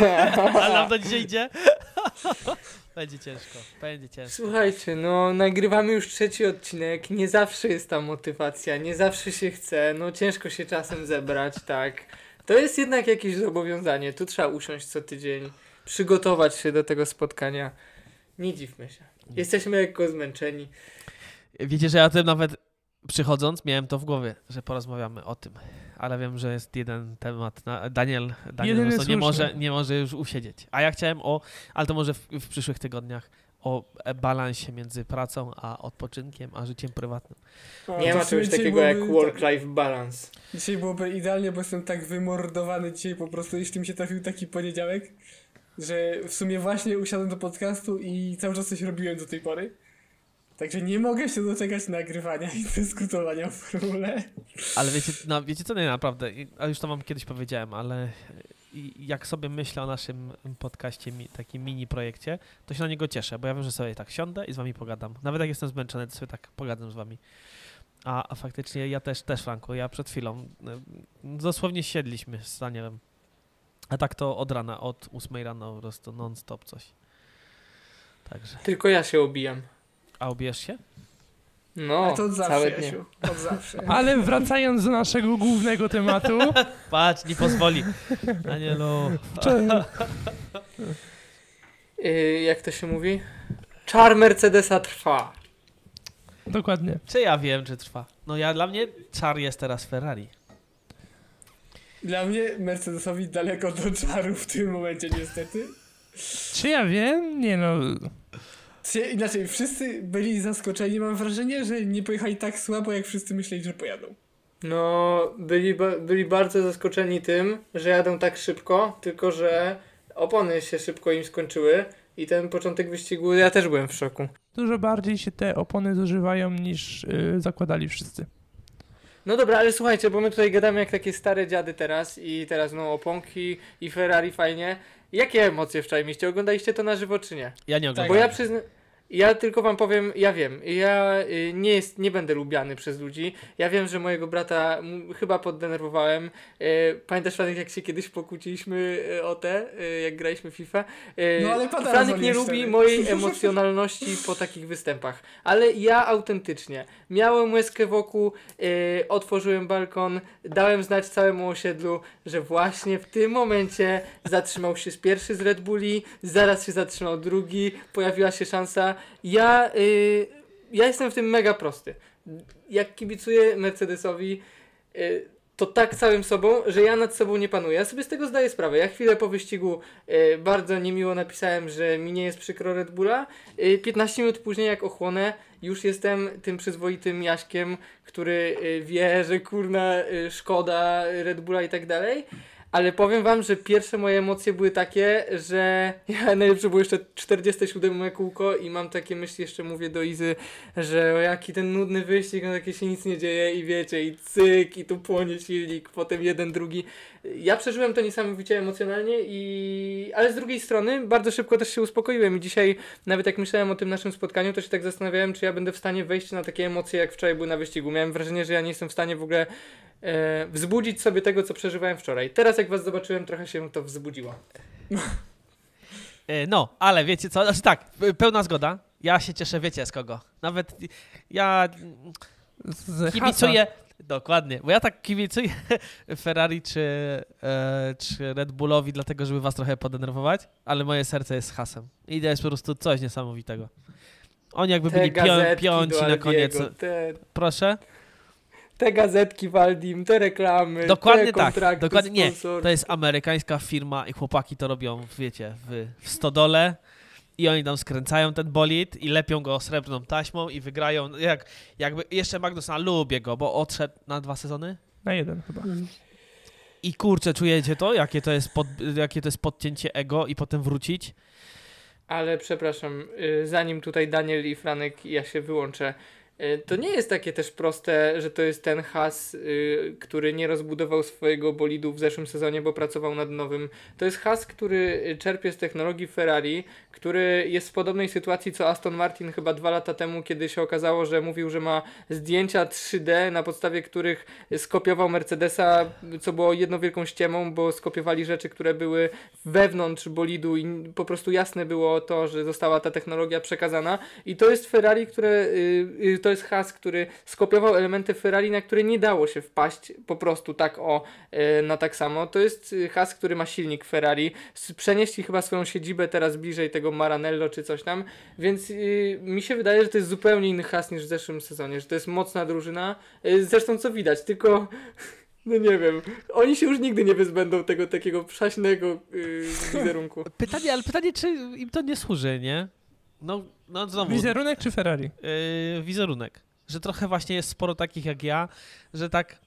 Ale nam to dzisiaj idzie? będzie ciężko, będzie ciężko. Słuchajcie, no nagrywamy już trzeci odcinek, nie zawsze jest ta motywacja, nie zawsze się chce, no ciężko się czasem zebrać, tak. To jest jednak jakieś zobowiązanie, tu trzeba usiąść co tydzień, przygotować się do tego spotkania. Nie dziwmy się. Jesteśmy lekko zmęczeni. Wiecie, że ja tym nawet przychodząc miałem to w głowie, że porozmawiamy o tym. Ale wiem, że jest jeden temat. Na, Daniel, Daniel nie, może, nie może już usiedzieć. A ja chciałem o, ale to może w, w przyszłych tygodniach, o e, balansie między pracą a odpoczynkiem, a życiem prywatnym. Nie ma czegoś takiego jak work-life balance. Dzisiaj byłoby idealnie, bo jestem tak wymordowany dzisiaj po prostu, jeśli mi się trafił taki poniedziałek, że w sumie właśnie usiadłem do podcastu i cały czas coś robiłem do tej pory. Także nie mogę się doczekać nagrywania i dyskutowania w formule. Ale wiecie, no, wiecie co, nie naprawdę, a już to wam kiedyś powiedziałem, ale jak sobie myślę o naszym podcaście, takim mini projekcie, to się na niego cieszę, bo ja wiem, że sobie tak siądę i z wami pogadam. Nawet jak jestem zmęczony, to sobie tak pogadam z wami. A, a faktycznie ja też, też Franku, ja przed chwilą y, dosłownie siedliśmy z Danielem. A tak to od rana, od 8 rano po prostu non-stop coś. Także. Tylko ja się obijam. A ubierz się? No, Ale to od zawsze, całe dnie. Jasiu. Od zawsze. Ale wracając do naszego głównego tematu, Patrz, nie pozwoli. Danielu. czy, Yy, jak to się mówi? Czar Mercedesa trwa. dokładnie. Czy ja wiem, czy trwa? No ja, dla mnie czar jest teraz Ferrari. Dla mnie Mercedesowi daleko do czaru w tym momencie niestety. Czy ja wiem? Nie no. Czy- Inaczej, wszyscy byli zaskoczeni, mam wrażenie, że nie pojechali tak słabo, jak wszyscy myśleli, że pojadą. No, byli, ba- byli bardzo zaskoczeni tym, że jadą tak szybko, tylko że opony się szybko im skończyły i ten początek wyścigu, ja też byłem w szoku. Dużo bardziej się te opony zużywają niż y, zakładali wszyscy. No dobra, ale słuchajcie, bo my tutaj gadamy jak takie stare dziady teraz i teraz no oponki i Ferrari fajnie. Jakie emocje wczoraj mieliście? Oglądaliście to na żywo czy nie? Ja nie Tak. oglądam. Bo ja przyznam... Ja tylko wam powiem, ja wiem, ja y, nie, jest, nie będę lubiany przez ludzi. Ja wiem, że mojego brata chyba poddenerwowałem. Y, pamiętasz, Franek, jak się kiedyś pokłóciliśmy y, o te, jak graliśmy w FIFA? No, ale Franek nie lubi mojej emocjonalności po takich występach. Ale ja autentycznie miałem łezkę wokół, otworzyłem balkon, dałem znać całemu osiedlu, że właśnie w tym momencie zatrzymał się pierwszy z Red Bulli, zaraz się zatrzymał drugi, pojawiła się szansa. Ja, y, ja jestem w tym mega prosty. Jak kibicuję Mercedesowi, y, to tak całym sobą, że ja nad sobą nie panuję. Ja sobie z tego zdaję sprawę. Ja chwilę po wyścigu y, bardzo niemiło napisałem, że mi nie jest przykro Red Bulla. Y, 15 minut później, jak ochłonę, już jestem tym przyzwoitym Jaśkiem, który y, wie, że kurna y, szkoda Red Bulla i tak dalej. Ale powiem wam, że pierwsze moje emocje były takie, że ja najlepsze było jeszcze 47 kółko i mam takie myśli, jeszcze mówię do Izy, że o jaki ten nudny wyścig, no takie się nic nie dzieje i wiecie, i cyk, i tu płonie silnik, potem jeden, drugi. Ja przeżyłem to niesamowicie emocjonalnie i... Ale z drugiej strony bardzo szybko też się uspokoiłem i dzisiaj nawet jak myślałem o tym naszym spotkaniu, to się tak zastanawiałem, czy ja będę w stanie wejść na takie emocje, jak wczoraj były na wyścigu. Miałem wrażenie, że ja nie jestem w stanie w ogóle e, wzbudzić sobie tego, co przeżywałem wczoraj. Teraz jak was zobaczyłem, trochę się to wzbudziło. E, No, ale wiecie co? Znaczy tak, pełna zgoda. Ja się cieszę, wiecie z kogo. Nawet ja Z kibicuję. Dokładnie, bo ja tak kibicuję Ferrari czy, e, czy Red Bullowi, dlatego żeby was trochę podenerwować, ale moje serce jest z hasem. I to jest po prostu coś niesamowitego. Oni jakby byli pią, gazetki piąci do na koniec. Te, Proszę? Te gazetki Waldim, te reklamy, Dokładnie te tak, kontrakty dokładnie nie. To jest amerykańska firma i chłopaki to robią, wiecie, w, w stodole i oni tam skręcają ten bolid i lepią go srebrną taśmą i wygrają. Jak, jakby jeszcze Magnusa lubię go, bo odszedł na dwa sezony. Na jeden chyba. I kurczę, czujecie to? Jakie to jest, pod, jakie to jest podcięcie ego i potem wrócić? Ale przepraszam, y, zanim tutaj Daniel i Franek, ja się wyłączę. E, to nie jest takie też proste, że to jest ten has, y, który nie rozbudował swojego bolidu w zeszłym sezonie, bo pracował nad nowym. To jest has, który y, czerpie z technologii Ferrari, który jest w podobnej sytuacji co Aston Martin chyba dwa lata temu, kiedy się okazało, że mówił, że ma zdjęcia 3D, na podstawie których skopiował Mercedesa, co było jedną wielką ściemą, bo skopiowali rzeczy, które były wewnątrz bolidu i po prostu jasne było to, że została ta technologia przekazana i to jest Ferrari, które y, y, to jest has, który skopiował elementy Ferrari, na które nie dało się wpaść po prostu tak o y, na tak samo. To jest y, has, który ma silnik Ferrari. Przenieśli chyba swoją siedzibę teraz bliżej tego Maranello czy coś tam, więc y, mi się wydaje, że to jest zupełnie inny has niż w zeszłym sezonie, że to jest mocna drużyna. Zresztą co widać, tylko no nie wiem, oni się już nigdy nie wyzbędą tego takiego przaśnego y, wizerunku. Pytanie, ale pytanie, czy im to nie służy, nie? No, no znowu, Wizerunek czy Ferrari? yy, wizerunek. Że trochę właśnie jest sporo takich jak ja, że tak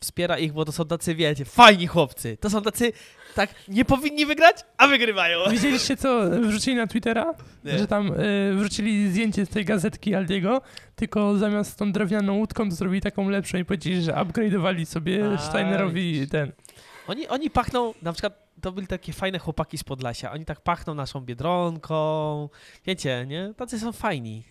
wspiera ich, bo to są tacy, wiecie, fajni chłopcy. To są tacy, tak, nie powinni wygrać, a wygrywają. Widzieliście, co wrzucili na Twittera? Nie. Że tam y, wrzucili zdjęcie z tej gazetki Aldiego, tylko zamiast tą drewnianą łódką to zrobili taką lepszą i powiedzieli, że upgrade'owali sobie A, Steinerowi widzisz. ten. Oni, oni pachną, na przykład to byli takie fajne chłopaki z Podlasia. Oni tak pachną naszą Biedronką. Wiecie, nie? Tacy są fajni.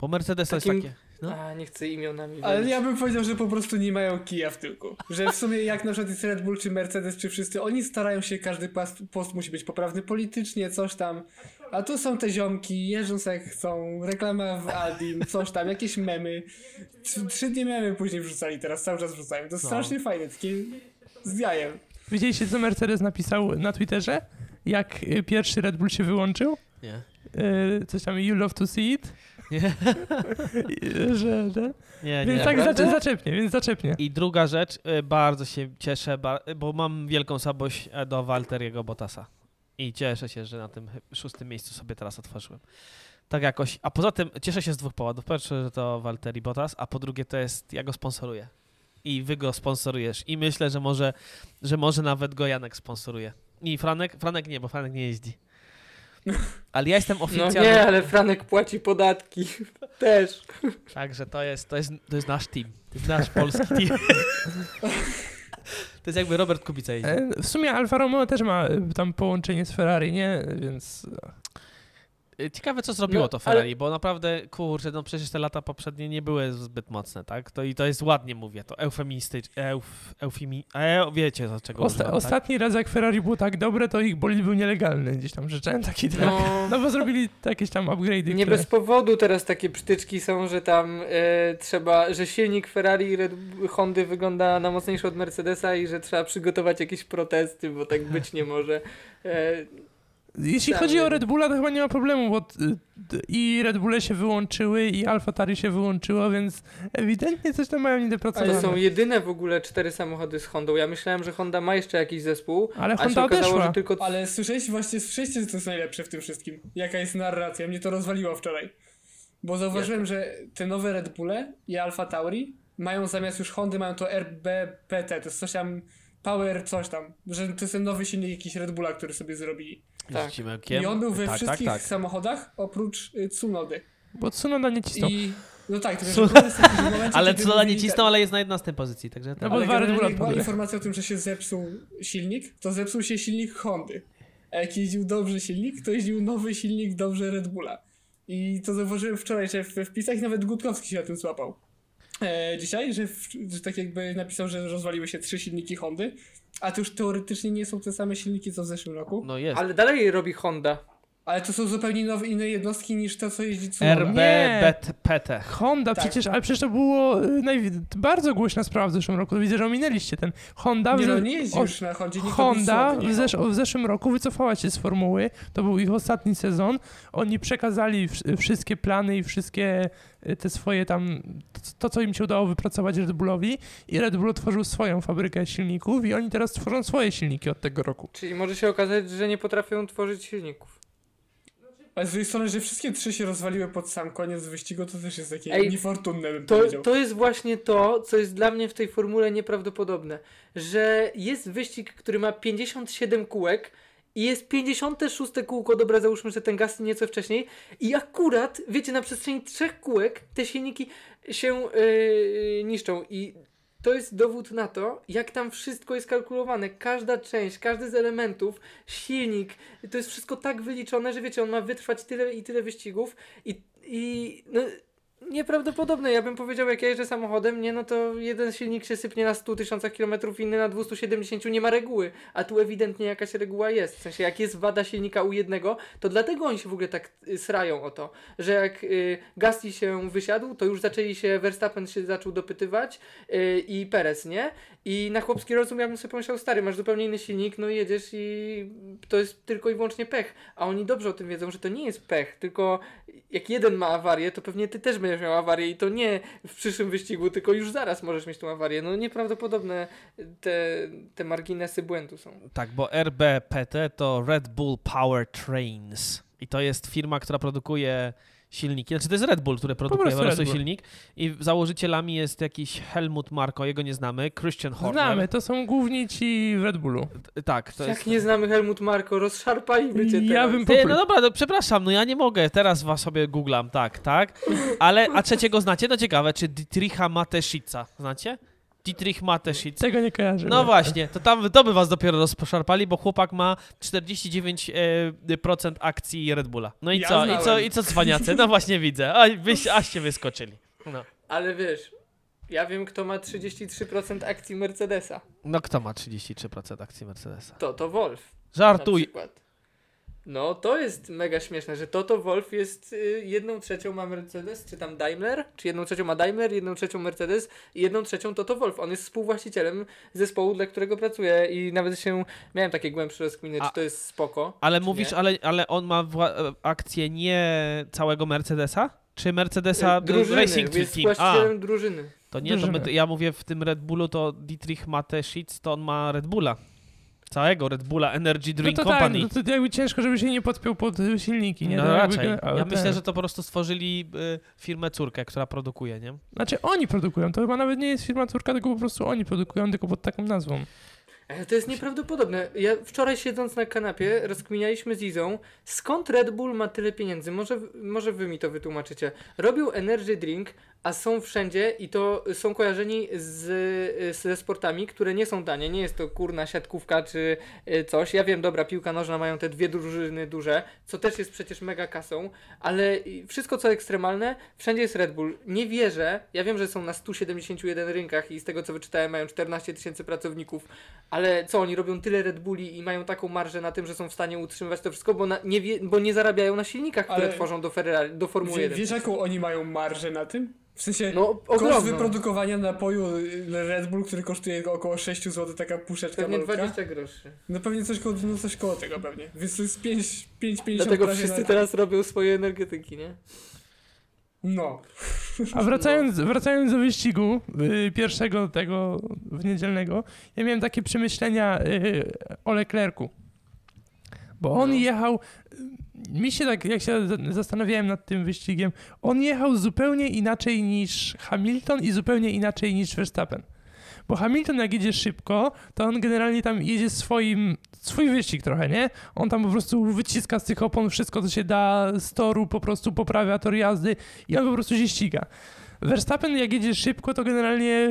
Bo Mercedes to Takim- jest takie... No. A, nie chcę imionami Ale ja bym powiedział, że po prostu nie mają kija w tyłku. Że w sumie jak na przykład jest Red Bull czy Mercedes czy wszyscy, oni starają się, każdy post, post musi być poprawny politycznie, coś tam. A tu są te ziomki, jeżdżą jak chcą, reklama w Aldim, coś tam, jakieś memy. Trzy, trzy dni memy później wrzucali, teraz cały czas wrzucają. To jest No. strasznie fajne, takie z jajem. Widzieliście, co Mercedes napisał na Twitterze? Jak y, pierwszy Red Bull się wyłączył? Nie. Y, coś tam, you love to see it? Nie, że, że? nie, Więc nie. tak Naprawdę? zacze, zaczepnie, więc zaczepnie. I druga rzecz, y, bardzo się cieszę, bo mam wielką słabość e, do Walteriego Bottasa. I cieszę się, że na tym szóstym miejscu sobie teraz otworzyłem. Tak jakoś. A poza tym cieszę się z dwóch powodów. Po pierwsze, że to Walteri Bottas, a po drugie to jest, ja go sponsoruję. I wy go sponsorujesz. I myślę, że może, że może nawet go Janek sponsoruje. I Franek? Franek nie, bo Franek nie jeździ. Ale ja jestem No oficjalny. nie, ale Franek płaci podatki. Też. Także to jest, to jest, to jest nasz team. To jest nasz polski team. To jest jakby Robert Kubica jeździ. E, W sumie Alfa Romeo też ma y, tam połączenie z Ferrari, nie? Więc Ciekawe, co zrobiło No, to ale- Ferrari, bo naprawdę, kurczę, no przecież te lata poprzednie nie były zbyt mocne, tak? To i to jest ładnie mówię, to eufemistyczne, euf, eufemi, e, wiecie, do czego osta- używam, tak? ostatni raz jak Ferrari było tak dobre, to ich bolid był nielegalny. Gdzieś tam życzałem taki track. No. No, bo zrobili jakieś tam upgrade'y, nie które... bez powodu teraz takie przytyczki są, że tam e, trzeba, że silnik Ferrari i Red Hondy wygląda na mocniejszy od Mercedesa i że trzeba przygotować jakieś protesty, bo tak być nie może. E, Jeśli Tak, chodzi o. Red Bulla, to chyba nie ma problemu, bo y, i Red Bulle się wyłączyły, i Alfa Tari się wyłączyło, więc ewidentnie coś tam mają ale niedopracowane. są jedyne w ogóle cztery samochody z Hondą. Ja myślałem, że Honda ma jeszcze jakiś zespół, Ale a się Honda okazało, odeszła. że tylko Ale słyszeliście właśnie, słyszeliście, co jest najlepsze w tym wszystkim? Jaka jest narracja? Mnie to rozwaliło wczoraj. Bo zauważyłem, że te nowe Red Bulle i Alfa Tauri mają zamiast już Hondy, mają to RBPT, to jest coś tam Power coś tam, że to jest ten nowy silnik jakiś Red Bulla, który sobie zrobili. Tak. I on był we tak, wszystkich tak, tak. samochodach oprócz y, Tsunody. Bo Tsunoda nie cisnął. I no tak, to Tsunoda- w takim momencie, Ale co nie cisnął, ale jest na 11 pozycji, także No tak. bo ale dwa Red była informacja o tym, że się zepsuł silnik, to zepsuł się silnik Hondy. A jak jeździł dobrze silnik, to jeździł nowy silnik dobrze Red Bulla. I to zauważyłem wczoraj, że we wpisach nawet Gutkowski się na tym złapał. E, dzisiaj, że, w, że tak jakby napisał, że rozwaliły się trzy silniki Hondy, a to już teoretycznie nie są te same silniki co w zeszłym roku, No jest. Ale dalej robi Honda. Ale to są zupełnie nowe, inne jednostki niż to, co jeździ Tsunoda. RBPT. Honda Tak. przecież, ale przecież to było y, najwi- bardzo głośna sprawa w zeszłym roku. Widzę, że ominęliście ten. Honda, w, Nie no, nie jeździ o- już na Hondzie, Honda robi w, zesz- w zeszłym roku wycofała się z formuły. To był ich ostatni sezon. Oni przekazali wsz- wszystkie plany i wszystkie y, te swoje tam, to, to co im się udało wypracować Red Bullowi i Red Bull otworzył swoją fabrykę silników i oni teraz tworzą swoje silniki od tego roku. Czyli może się okazać, że nie potrafią tworzyć silników. Ale z drugiej strony, że wszystkie trzy się rozwaliły pod sam koniec wyścigu, to też jest takie Ej, niefortunne, bym To, powiedział. to jest właśnie to, co jest dla mnie w tej formule nieprawdopodobne. Że jest wyścig, który ma 57 kółek i jest 56 kółko, dobra, załóżmy, że ten gaz nieco wcześniej i akurat, wiecie, na przestrzeni trzech kółek te silniki się yy, niszczą i to jest dowód na to, jak tam wszystko jest kalkulowane. Każda część, każdy z elementów, silnik, to jest wszystko tak wyliczone, że wiecie, on ma wytrwać tyle i tyle wyścigów i, i no, nieprawdopodobne. Ja bym powiedział, jak ja jeżdżę samochodem, nie, no to jeden silnik się sypnie na 100 tysiącach kilometrów, inny na 270, nie ma reguły, a tu ewidentnie jakaś reguła jest. W sensie, jak jest wada silnika u jednego, to dlatego oni się w ogóle tak y, srają o to, że jak y, Gasly się wysiadł, to już zaczęli się, Verstappen się zaczął dopytywać y, i Perez, nie? I na chłopski rozum ja bym sobie pomyślał, stary, masz zupełnie inny silnik, no jedziesz i to jest tylko i wyłącznie pech. A oni dobrze o tym wiedzą, że to nie jest pech, tylko jak jeden ma awarię, to pewnie ty też będziesz miał awarię i to nie w przyszłym wyścigu, tylko już zaraz możesz mieć tą awarię. No nieprawdopodobne te, te marginesy błędu są. Tak, bo RBPT to Red Bull Powertrains i to jest firma, która produkuje silniki. Znaczy to jest Red Bull, który produkuje po prostu prostu Red Bull. silnik i założycielami jest jakiś Helmut Marko, jego nie znamy, Christian Horner. Znamy, to są główni ci w Red Bullu. T- Tak, to Jak jest... nie znamy Helmut Marko, rozszarpaliby cię Ja teraz. bym Ty, no dobra, no przepraszam, no ja nie mogę, teraz was sobie googlam, tak, tak, ale, a trzeciego znacie? No ciekawe, czy Dietricha Mateszica, znacie? Dietrich Mateszic. Tego nie kojarzę. No właśnie, to tam to by was dopiero rozposzarpali, bo chłopak ma 49% akcji Red Bulla. No i Ja co, i co, i co cwaniacy? No właśnie widzę, a wyś, aście wyskoczyli. No. Ale wiesz, ja wiem, kto ma 33% akcji Mercedesa. no kto ma 33% akcji Mercedesa? To to Wolf. Na Żartuj. No, to jest mega śmieszne, że Toto Wolf jest y, jedną trzecią ma Mercedes, czy tam Daimler, czy jedną trzecią ma Daimler, jedną trzecią Mercedes i jedną trzecią Toto Wolf. On jest współwłaścicielem zespołu, dla którego pracuje i nawet się, miałem takie głębsze rozkminy, A- czy to jest spoko. Ale mówisz, nie. ale, ale on ma wła- akcję nie całego Mercedesa? Czy Mercedesa Y, drużyny, Racing jest Team? A, właścicielem drużyny. to nie, to my, ja mówię w tym Red Bullu, to Dietrich Mateszic, to on ma Red Bulla. Całego Red Bulla Energy No Drink to tak, Company. no to jakby ciężko, żeby się nie podpiął pod y, silniki, nie? No To jakby raczej. ale Ja ten- myślę, że to po prostu stworzyli y, firmę córkę, która produkuje, nie? Znaczy oni produkują, to chyba nawet nie jest firma córka, tylko po prostu oni produkują, tylko pod taką nazwą. Ale to jest nieprawdopodobne. Ja wczoraj siedząc na kanapie rozkminialiśmy z Izą, skąd Red Bull ma tyle pieniędzy. Może, może wy mi to wytłumaczycie. Robią energy drink, a są wszędzie i to są kojarzeni z, ze sportami, które nie są tanie. Nie jest to kurna siatkówka czy y, coś. Ja wiem, dobra, piłka nożna mają te dwie drużyny duże, co też jest przecież mega kasą, ale wszystko co ekstremalne, wszędzie jest Red Bull. Nie wierzę, ja wiem, że są na 171 rynkach i z tego co wyczytałem mają 14 tysięcy pracowników, ale co, oni robią tyle Red Bulli i mają taką marżę na tym, że są w stanie utrzymywać to wszystko, bo, na, nie, wie, bo nie zarabiają na silnikach, które Ale tworzą do, Ferrari, do Formuły Wie, 1. wiesz jaką oni mają marżę na tym? W sensie No, koszt wyprodukowania napoju Red Bull, który kosztuje około 6 zł, taka puszeczka Pewnie malutka. 20 groszy. No pewnie coś koło, no coś koło tego pewnie. Więc to jest 5, 5 50 Dlatego wszyscy na... teraz robią swoje energetyki, nie? No. A wracając, wracając do wyścigu y, pierwszego tego w niedzielnego, ja miałem takie przemyślenia y, o Leclercu. Bo on No. jechał, y, mi się tak, jak się za- zastanawiałem nad tym wyścigiem, on jechał zupełnie inaczej niż Hamilton i zupełnie inaczej niż Verstappen. Bo Hamilton jak jedzie szybko, to on generalnie tam jedzie swoim, swój wyścig trochę, nie? On tam po prostu wyciska z tych opon wszystko, co się da z toru, po prostu poprawia tor jazdy i on po prostu się ściga. Verstappen jak jedzie szybko, to generalnie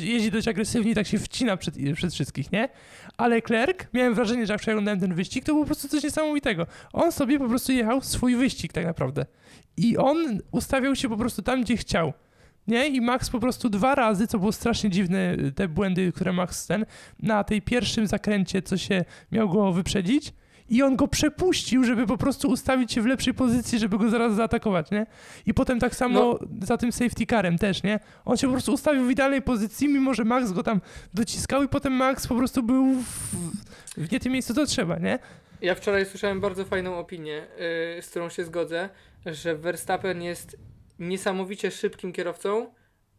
jeździ dość agresywnie i tak się wcina przed, przed wszystkich, nie? Ale Klerk, miałem wrażenie, że jak przeglądałem ten wyścig, to było po prostu coś niesamowitego. On sobie po prostu jechał swój wyścig tak naprawdę. I on ustawiał się po prostu tam, gdzie chciał. Nie? I Max po prostu dwa razy, co było strasznie dziwne, te błędy, które Max ten, na tej pierwszym zakręcie, co się miał go wyprzedzić, i on go przepuścił, żeby po prostu ustawić się w lepszej pozycji, żeby go zaraz zaatakować, nie? I potem tak samo za tym safety carem też, nie? On się po prostu ustawił w idealnej pozycji, mimo że Max go tam dociskał i potem Max po prostu był w, w nie tym miejscu, co trzeba, nie? Ja wczoraj słyszałem bardzo fajną opinię, yy, z którą się zgodzę, że Verstappen jest niesamowicie szybkim kierowcą,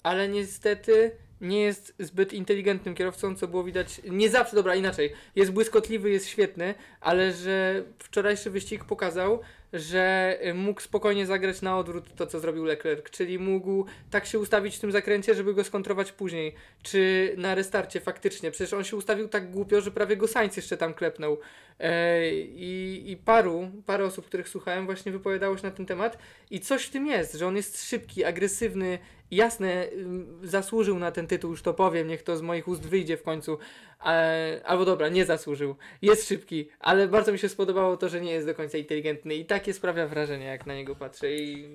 ale niestety nie jest zbyt inteligentnym kierowcą, co było widać. Nie zawsze, dobra, inaczej. Jest błyskotliwy, jest świetny, ale że wczorajszy wyścig pokazał, że mógł spokojnie zagrać na odwrót to, co zrobił Leclerc, czyli mógł tak się ustawić w tym zakręcie, żeby go skontrować później, czy na restarcie faktycznie. Przecież on się ustawił tak głupio, że prawie go Sainz jeszcze tam klepnął. E, I, I paru, osób, których słuchałem, właśnie wypowiadało się na ten temat i coś w tym jest, że on jest szybki, agresywny, jasne, ym, zasłużył na ten tytuł, już to powiem, niech to z moich ust wyjdzie w końcu. E, albo dobra, nie zasłużył. Jest szybki, ale bardzo mi się spodobało to, że nie jest do końca inteligentny i takie sprawia wrażenie, jak na niego patrzę. I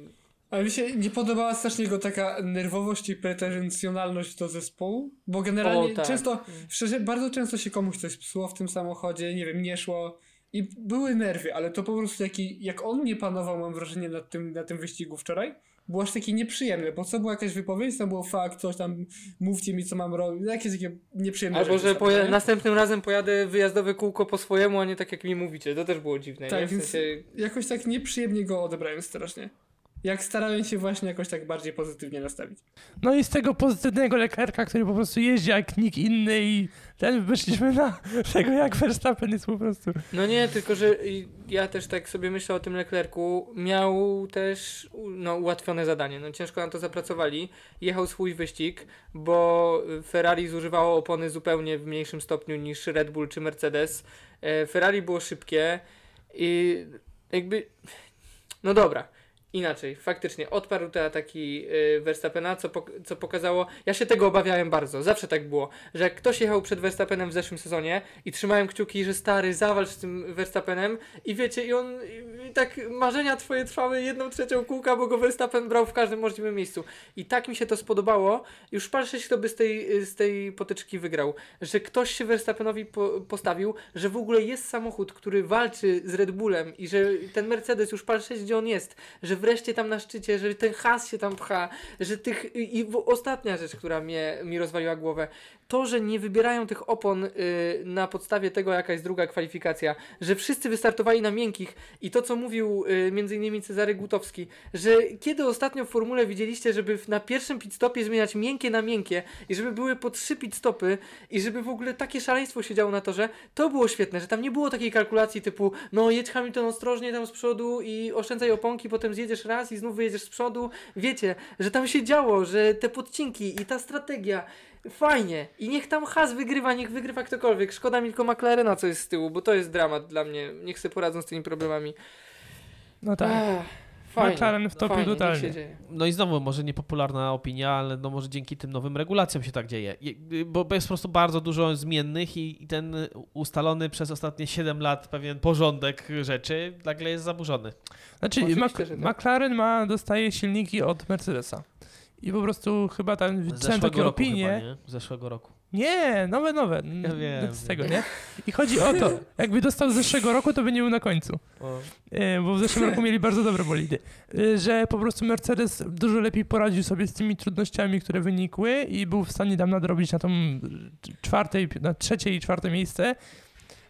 Ale mi się nie podobała strasznie jego taka nerwowość i pretensjonalność do zespołu, bo generalnie O, tak. często, szczerze, bardzo często się komuś coś psuło w tym samochodzie, nie wiem, nie szło i były nerwy, ale to po prostu jaki, jak on nie panował, mam wrażenie, nad tym, na tym wyścigu wczoraj, było aż takie nieprzyjemne, bo co była jakaś wypowiedź, tam było fakt, coś tam, mówcie mi co mam robić, jakieś takie nieprzyjemne albo, że poja- następnym razem pojadę wyjazdowe kółko po swojemu, a nie tak jak mi mówicie. To też było dziwne, Tak, nie? W więc sensie, jakoś tak nieprzyjemnie go odebrałem strasznie. Jak starałem się właśnie jakoś tak bardziej pozytywnie nastawić. No i z tego pozytywnego lekarka, który po prostu jeździ jak nikt inny i ten wyszliśmy na tego, jak Verstappen jest po prostu. No nie, tylko że ja też tak sobie myślę o tym Leclercu. Miał też no, ułatwione zadanie. No ciężko na to zapracowali. Jechał swój wyścig, bo Ferrari zużywało opony zupełnie w mniejszym stopniu niż Red Bull czy Mercedes. E, Ferrari było szybkie i jakby. No dobra. Inaczej, faktycznie odparł te ataki y, Verstappena, co, pok- co pokazało. Ja się tego obawiałem bardzo, zawsze tak było, że jak ktoś jechał przed Verstappenem w zeszłym sezonie i trzymałem kciuki, że stary, zawalcz z tym Verstappenem i wiecie, i on i, tak marzenia twoje trwały jedną trzecią kółka, bo go Verstappen brał w każdym możliwym miejscu. I tak mi się to spodobało. Już patrzę, kto by z tej, z tej potyczki wygrał, że ktoś się Verstappenowi po, postawił, że w ogóle jest samochód, który walczy z Red Bullem i że ten Mercedes już patrzeć, gdzie on jest, że wreszcie tam na szczycie, że ten has się tam pcha, że tych. I, ostatnia rzecz, która mnie, mi rozwaliła głowę, to, że nie wybierają tych opon y, na podstawie tego, jaka jest druga kwalifikacja, że wszyscy wystartowali na miękkich i to, co mówił y, innymi Cezary Gutowski, że kiedy ostatnio w formule widzieliście, żeby na pierwszym pit stopie zmieniać miękkie na miękkie i żeby były po trzy pit stopy i żeby w ogóle takie szaleństwo się działo na torze, to było świetne, że tam nie było takiej kalkulacji typu, no jedź Hamilton ostrożnie tam z przodu i oszczędzaj oponki, potem zjedziesz raz i znów wyjedziesz z przodu. Wiecie, że tam się działo, że te podcinki i ta strategia, fajnie. I niech tam Has wygrywa, niech wygrywa ktokolwiek. Szkoda mi tylko McLarena, co jest z tyłu, bo to jest dramat dla mnie. Niech sobie poradzą z tymi problemami. No tak. Ach, fajnie, McLaren wtopił fajnie, niech totalnie. No i znowu, może niepopularna opinia, ale no może dzięki tym nowym regulacjom się tak dzieje. Je- Bo jest po prostu bardzo dużo zmiennych i ten ustalony przez ostatnie 7 lat pewien porządek rzeczy nagle jest zaburzony. Znaczy, Mac- tak. McLaren ma, dostaje silniki od Mercedesa. I po prostu chyba tam widziałem zeszłego takie roku opinie. chyba, zeszłego roku. Nie, nowe, nowe. Ja wiem, Z tego, nie? I chodzi o to, jakby dostał z zeszłego roku, to by nie był na końcu. O. E, bo w zeszłym roku mieli bardzo dobre bolidy. E, Że po prostu Mercedes dużo lepiej poradził sobie z tymi trudnościami, które wynikły i był w stanie tam nadrobić na tą czwarte, i- na trzecie i czwarte miejsce,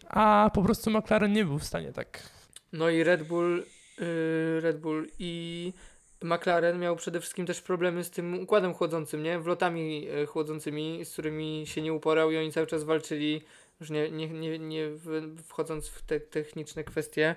a po prostu McLaren nie był w stanie tak. No i Red Bull, yy, Red Bull i McLaren miał przede wszystkim też problemy z tym układem chłodzącym, nie? Wlotami e, chłodzącymi, z którymi się nie uporał i oni cały czas walczyli, już nie, nie, nie, nie wchodząc w te techniczne kwestie.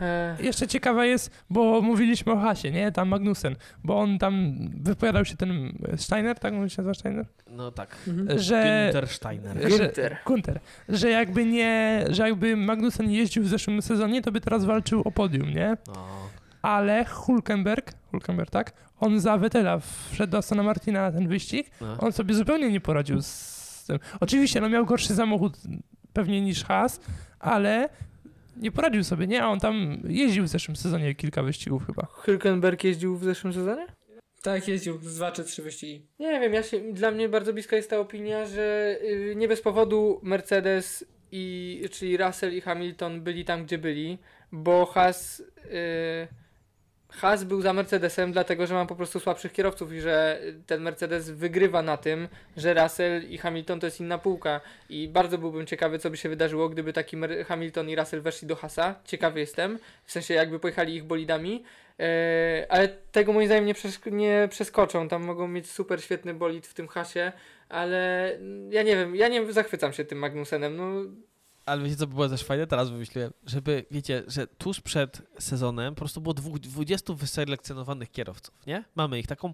E, Jeszcze ciekawa jest, bo mówiliśmy o Hasie, nie? Tam Magnussen, bo on tam wypowiadał się ten Steiner, tak on się nazywa Steiner? No tak. Że... Günther Steiner. że- Günther. Gunter, że jakby nie, że jakby Magnussen jeździł w zeszłym sezonie, to by teraz walczył o podium, nie? O. Ale Hulkenberg, Hulkenberg, tak? On za Vettela wszedł do Astona Martina na ten wyścig, No. on sobie zupełnie nie poradził z tym. Oczywiście, no miał gorszy samochód pewnie niż Haas, ale nie poradził sobie, nie? A on tam jeździł w zeszłym sezonie kilka wyścigów chyba. Hülkenberg jeździł w zeszłym sezonie? Tak, jeździł z dwa czy trzy wyścigi. Nie wiem, ja się, dla mnie bardzo bliska jest ta opinia, że y, nie bez powodu Mercedes i czyli Russell i Hamilton byli tam, gdzie byli, bo Haas, y, Haas był za Mercedesem, dlatego że ma po prostu słabszych kierowców i że ten Mercedes wygrywa na tym, że Russell i Hamilton to jest inna półka. I bardzo byłbym ciekawy, co by się wydarzyło, gdyby taki Hamilton i Russell weszli do Haasa. Ciekawy jestem, w sensie jakby pojechali ich bolidami. E, ale tego moim zdaniem nie, przesz- nie przeskoczą. Tam mogą mieć super świetny bolid w tym hasie, ale ja nie wiem, ja nie zachwycam się tym Magnusenem. No, Ale wiecie, co by było też fajne? Teraz wymyśliłem, żeby, wiecie, że tuż przed sezonem po prostu było dwóch, 20 wyselekcjonowanych kierowców, nie? Mamy ich taką,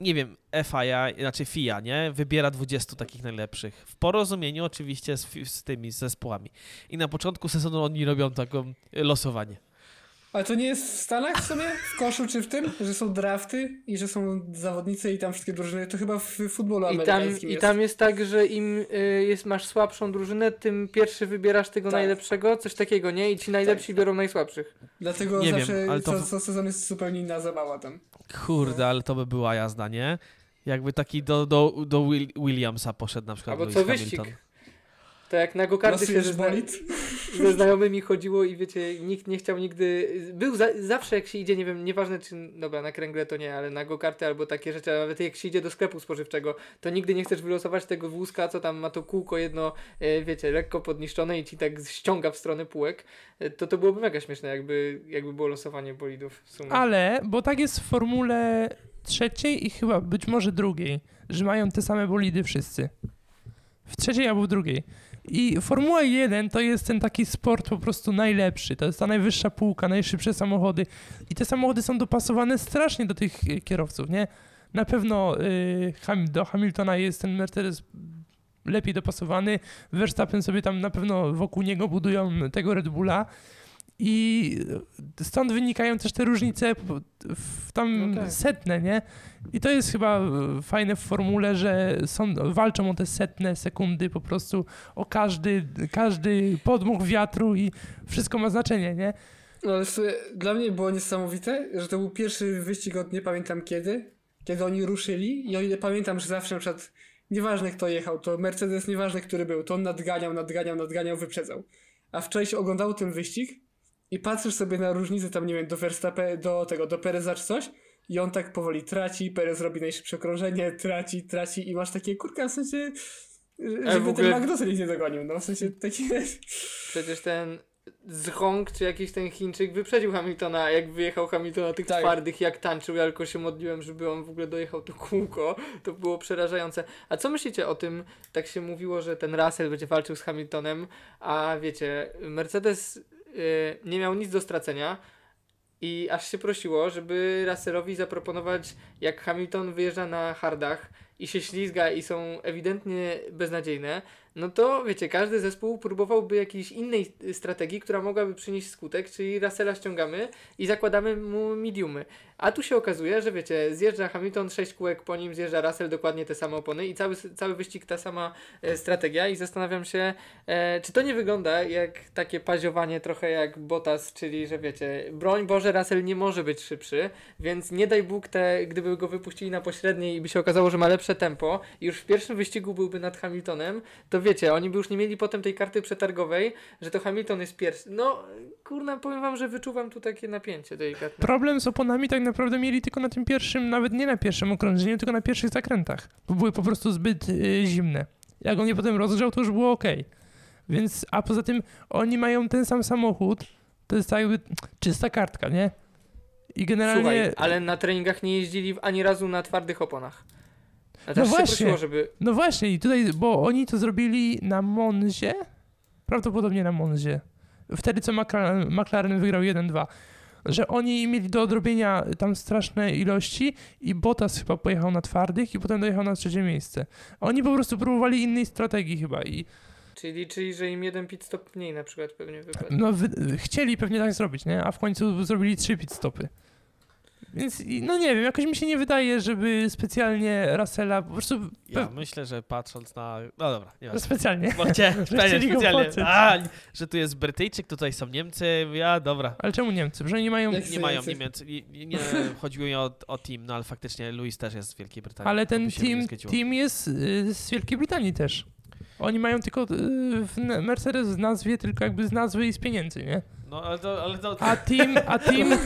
nie wiem, FIA, znaczy FIA, nie? Wybiera 20 takich najlepszych. W porozumieniu oczywiście z, z tymi, zespołami. I na początku sezonu oni robią taką losowanie. Ale to nie jest w Stanach w sumie? W koszu czy w tym? Że są drafty i że są zawodnicy i tam wszystkie drużyny? To chyba w futbolu I tam, amerykańskim I jest. tam jest tak, że im y, jest, masz słabszą drużynę, tym pierwszy wybierasz tego Tak. najlepszego, coś takiego, nie? I ci najlepsi biorą najsłabszych. Dlatego Nie wiem, zawsze ale to co, co sezon jest zupełnie inna zabawa tam. Kurde, ale to by była jazda, nie? Jakby taki do, do, do Will, Williamsa poszedł na przykład Albo Lewis co wyścig. To jak na gokarty się zna ze znajomymi chodziło i wiecie, nikt nie chciał nigdy... Był za zawsze jak się idzie, nie wiem, nieważne czy... Dobra, na kręgle to nie, ale na gokarty albo takie rzeczy, a nawet jak się idzie do sklepu spożywczego, to nigdy nie chcesz wylosować tego wózka, co tam ma to kółko jedno, e, wiecie, lekko podniszczone i ci tak ściąga w stronę półek. E, To to byłoby mega śmieszne, jakby, jakby było losowanie bolidów w sumie. Ale, bo tak jest w formule trzeciej i chyba być może drugiej, że mają te same bolidy wszyscy. W trzeciej albo w drugiej. I Formuła 1 to jest ten taki sport po prostu najlepszy. To jest ta najwyższa półka, najszybsze samochody. I te samochody są dopasowane strasznie do tych y, kierowców, nie? Na pewno y, do Hamiltona jest ten Mercedes lepiej dopasowany. Verstappen sobie tam na pewno wokół niego budują tego Red Bulla. I stąd wynikają też te różnice w tam No tak. setne, nie? I to jest chyba e, fajne w formule, że są, walczą o te setne sekundy po prostu, o każdy, każdy podmuch wiatru i wszystko ma znaczenie, nie? No ale w sumie dla mnie było niesamowite, że to był pierwszy wyścig od nie pamiętam kiedy, kiedy oni ruszyli i o ile pamiętam, że zawsze na przykład nieważne kto jechał, to Mercedes nieważne który był, to on nadganiał, nadganiał, nadganiał, wyprzedzał. A wczoraj się oglądało ten wyścig i patrzysz sobie na różnicę tam, nie wiem, do Verstappen, do tego, do Pereza czy coś i on tak powoli traci, Perez robi najszybsze okrążenie, traci, traci i masz takie, kurka, w sensie, żeby w ogóle- ten Magnussen ich nie dogonił, no w sensie taki... Przecież ten Zhong, czy jakiś ten Chińczyk wyprzedził Hamiltona, jak wyjechał Hamilton na tych Tak. twardych, jak tańczył, ja tylko się modliłem, żeby on w ogóle dojechał to kółko. To było przerażające. A co myślicie o tym, tak się mówiło, że ten Russell będzie walczył z Hamiltonem, a wiecie, Mercedes nie miał nic do stracenia i aż się prosiło, żeby Russellowi zaproponować, jak Hamilton wyjeżdża na hardach i się ślizga i są ewidentnie beznadziejne, no to wiecie, każdy zespół próbowałby jakiejś innej strategii, która mogłaby przynieść skutek, czyli Russella ściągamy i zakładamy mu mediumy. A tu się okazuje, że wiecie, zjeżdża Hamilton, sześć kółek po nim, zjeżdża Russell, dokładnie te same opony i cały, cały wyścig ta sama e, strategia i zastanawiam się, e, czy to nie wygląda jak takie paziowanie trochę jak Bottas, czyli że wiecie, broń Boże, Russell nie może być szybszy, więc nie daj Bóg, te, gdyby go wypuścili na pośredniej i by się okazało, że ma lepsze tempo i już w pierwszym wyścigu byłby nad Hamiltonem, to wiecie, oni by już nie mieli potem tej karty przetargowej, że to Hamilton jest pierwszy. No, kurna, powiem wam, że wyczuwam tu takie napięcie delikatne. Problem z oponami tak naprawdę mieli tylko na tym pierwszym, nawet nie na pierwszym okrążeniu, tylko na pierwszych zakrętach, bo były po prostu zbyt y, zimne. Jak on je potem rozgrzał, to już było ok. Więc, a poza tym oni mają ten sam samochód, to jest tak jakby czysta kartka, nie? I generalnie... Słuchaj, ale na treningach nie jeździli ani razu na twardych oponach. A No właśnie. prosiło, żeby... No właśnie, i tutaj, bo oni to zrobili na Monzie, prawdopodobnie na Monzie, wtedy co McLaren, McLaren wygrał 1-2, że oni mieli do odrobienia tam straszne ilości i Bottas chyba pojechał na twardych i potem dojechał na trzecie miejsce. Oni po prostu próbowali innej strategii chyba i Czyli, czyli, że im jeden pit stop mniej na przykład pewnie wypadł. no, wy, chcieli pewnie tak zrobić, nie? A w końcu zrobili trzy pit stopy. Więc no nie wiem, jakoś mi się nie wydaje, żeby specjalnie Russella, po prostu Ja myślę, że patrząc na... No dobra, nie specjalnie. Bo chciałem, specjalnie. poczuć. A, że tu jest Brytyjczyk, tutaj są Niemcy, ja dobra. Ale czemu Niemcy? Że oni mają... Jak Nie mają Niemcy. Niemiec, nie, nie, nie chodziło mi o, o team, no ale faktycznie Louis też jest z Wielkiej Brytanii. Ale ten nie team, team jest y, z Wielkiej Brytanii też. Oni mają tylko y, Mercedes w nazwie, tylko jakby z nazwy i z pieniędzy, nie? No ale to... Ale to A team, a team,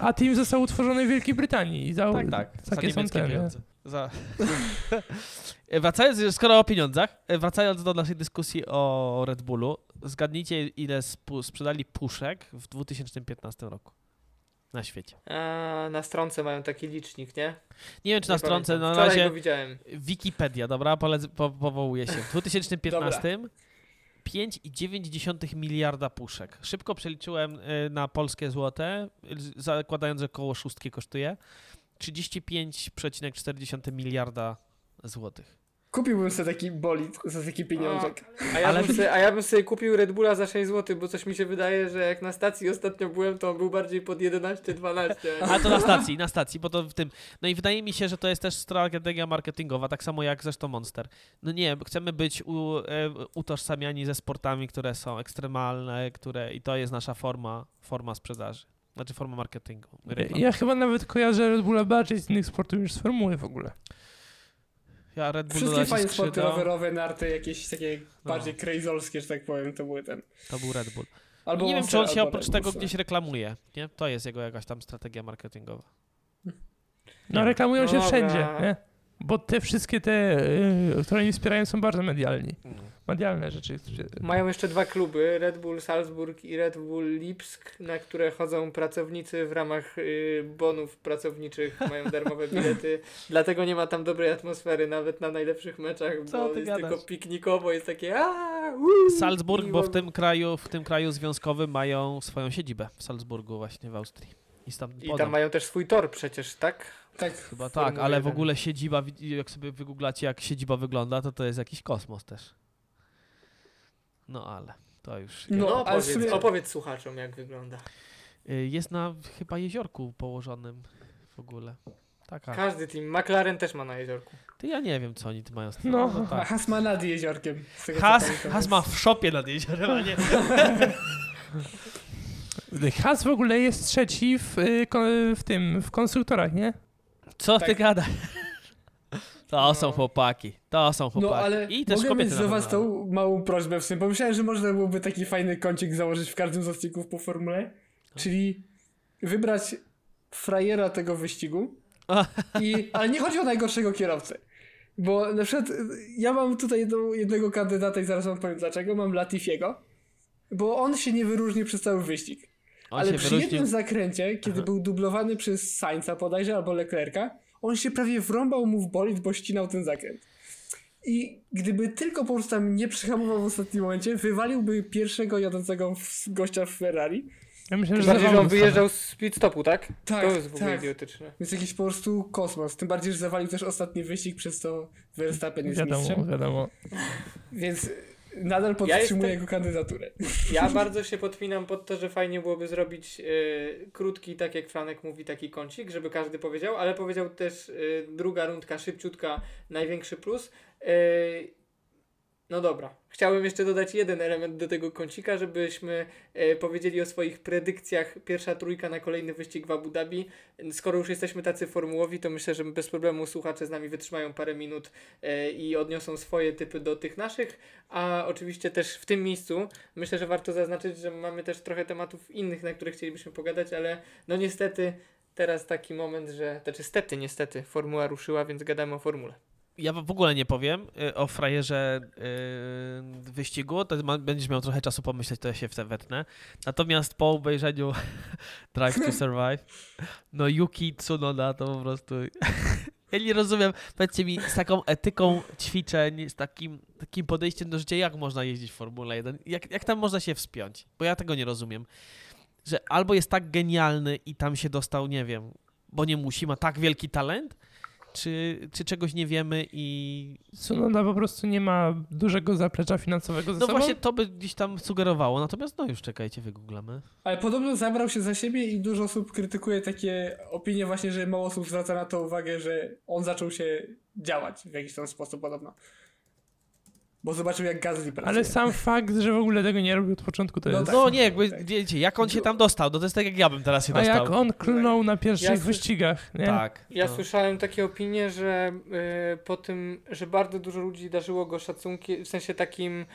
a team został utworzony w Wielkiej Brytanii. Za, tak, tak, za Takie są niemieckie te, nie? pieniądze. Za... E, Wracając, skoro o pieniądzach, e, wracając do naszej dyskusji o Red Bullu, zgadnijcie ile spu- sprzedali puszek w 2015 roku na świecie. A na stronce mają taki licznik, nie? Nie wiem, czy na Nie stronce, pamiętam. no na Wczoraj razie go widziałem. Wikipedia, dobra, polec- po, powołuje się. W 2015 5,9 miliarda puszek. Szybko przeliczyłem y, na polskie złote, zakładając, że około szóstki kosztuje. 35,4 miliarda złotych. Kupiłbym sobie taki bolid za taki pieniążek. A ja, Ale- bym sobie, a ja bym sobie kupił Red Bulla za 6 zł, bo coś mi się wydaje, że jak na stacji ostatnio byłem, to on był bardziej pod 11-12. A to na stacji, na stacji, bo to w tym. No i wydaje mi się, że to jest też strategia marketingowa, tak samo jak zresztą Monster. No nie, chcemy być u, e, utożsamiani ze sportami, które są ekstremalne, które i to jest nasza forma, forma sprzedaży. Znaczy forma marketingu. Ja chyba nawet kojarzę Red Bulla bardziej z innych sportów niż z formuły w ogóle. Ja Red Bull Wszystkie fajne sporty rowerowe, narty, jakieś takie No. bardziej crazolskie, że tak powiem, to były ten. To był Red Bull. Albo nie wiem, czy on się oprócz tego gdzieś reklamuje. Nie? To jest jego jakaś tam strategia marketingowa. No reklamują się Dobra. wszędzie, nie? Bo te wszystkie te, y, które oni wspierają są bardzo medialni. Medialne rzeczy. Mają jeszcze dwa kluby, Red Bull Salzburg i Red Bull Lipsk, na które chodzą pracownicy w ramach y, bonów pracowniczych, mają darmowe bilety, dlatego nie ma tam dobrej atmosfery nawet na najlepszych meczach, Co bo ty jest gadasz? tylko piknikowo, jest takie aaa, uuu, Salzburg, bo w tym kraju, w tym kraju związkowym mają swoją siedzibę w Salzburgu właśnie w Austrii. I, stamtąd I tam mają też swój tor przecież, tak? Tak, Chyba tak, ale w 1. ogóle siedziba, jak sobie wygooglacie jak siedziba wygląda, to to jest jakiś kosmos też. No ale to już No, No, ale opowiedz, sumie- opowiedz słuchaczom jak wygląda. Y, jest na chyba jeziorku położonym w ogóle. Taka. Każdy team, McLaren też ma na jeziorku. Ty ja nie wiem co oni tu mają z tym. No. No, A tak. Has ma nad jeziorkiem. z tego, co Has, pamiętam. Has ma w szopie nad jeziorem, a nie. Has w ogóle jest trzeci w, y, w tym, w konstruktorach, nie? Co ty Tak. gadasz? To No. są chłopaki. To są chłopaki. No ale I też mogę mieć do was tą małą prośbę w sumie. Pomyślałem, że można byłoby taki fajny kącik założyć w każdym z odcinków po formule. No. Czyli wybrać frajera tego wyścigu. I, ale nie chodzi o najgorszego kierowcę. Bo na przykład y, ja mam tutaj jedną, jednego kandydata i zaraz wam powiem dlaczego. Mam Latifiego. Bo on się nie wyróżni przez cały wyścig. On ale się przy wyróżnił- jednym zakręcie, kiedy Aha. był dublowany przez Sainza bodajże albo Leclerca, on się prawie wrąbał mu w bolid, bo ścinał ten zakręt. I gdyby tylko po prostu tam nie przyhamował w ostatnim momencie, wywaliłby pierwszego jadącego w gościa w Ferrari. Ja myślę, Tym że bardziej, że on wyjeżdżał z pit stopu, tak? Tak, to jest w ogóle tak. idiotyczne. Więc jakiś po prostu kosmos. Tym bardziej, że zawalił też ostatni wyścig, przez to Verstappen jest Wiadomo, mistrzem. wiadomo. Więc nadal podtrzymuję jestem- jego kandydaturę. Ja bardzo się podpinam pod to, że fajnie byłoby zrobić e, krótki, tak jak Franek mówi, taki kącik, żeby każdy powiedział, ale powiedział też e, druga rundka, szybciutka, największy plus. E, no dobra. Chciałem jeszcze dodać jeden element do tego kącika, żebyśmy e, powiedzieli o swoich predykcjach. Pierwsza trójka na kolejny wyścig w Abu Dhabi. Skoro już jesteśmy tacy formułowi, to myślę, że bez problemu słuchacze z nami wytrzymają parę minut e, i odniosą swoje typy do tych naszych. A oczywiście też w tym miejscu myślę, że warto zaznaczyć, że mamy też trochę tematów innych, na których chcielibyśmy pogadać, ale no niestety teraz taki moment, że, znaczy stety, niestety, formuła ruszyła, więc gadamy o formule. Ja w ogóle nie powiem y, o frajerze y, wyścigu, to będziesz miał trochę czasu pomyśleć, to ja się w te wetnę. Natomiast po obejrzeniu Drive to Survive, no Yuki Tsunoda to po prostu... Ja nie rozumiem, powiedzcie mi, z taką etyką ćwiczeń, z takim, takim podejściem do życia, jak można jeździć w Formule 1? Jak, jak tam można się wspiąć? Bo ja tego nie rozumiem. Że albo jest tak genialny i tam się dostał, nie wiem, bo nie musi, ma tak wielki talent, czy, czy czegoś nie wiemy i... Sunoda po prostu nie ma dużego zaplecza finansowego ze No sobą. właśnie to by gdzieś tam sugerowało, natomiast no już czekajcie, wygooglamy. Ale podobno zabrał się za siebie i dużo osób krytykuje takie opinie właśnie, że mało osób zwraca na to uwagę, że on zaczął się działać w jakiś tam sposób podobno. Bo zobaczył jak Gasly pracuje. Ale sam fakt, że w ogóle tego nie robił od początku, to No jest... tak. No nie, jakby, tak. wiecie, jak on się tam dostał, no to jest tak jak ja bym teraz się A dostał. jak on klnął na pierwszych Ja wyścigach, nie? Tak. Ja to- słyszałem takie opinie, że y, po tym, że bardzo dużo ludzi darzyło go szacunkiem, w sensie takim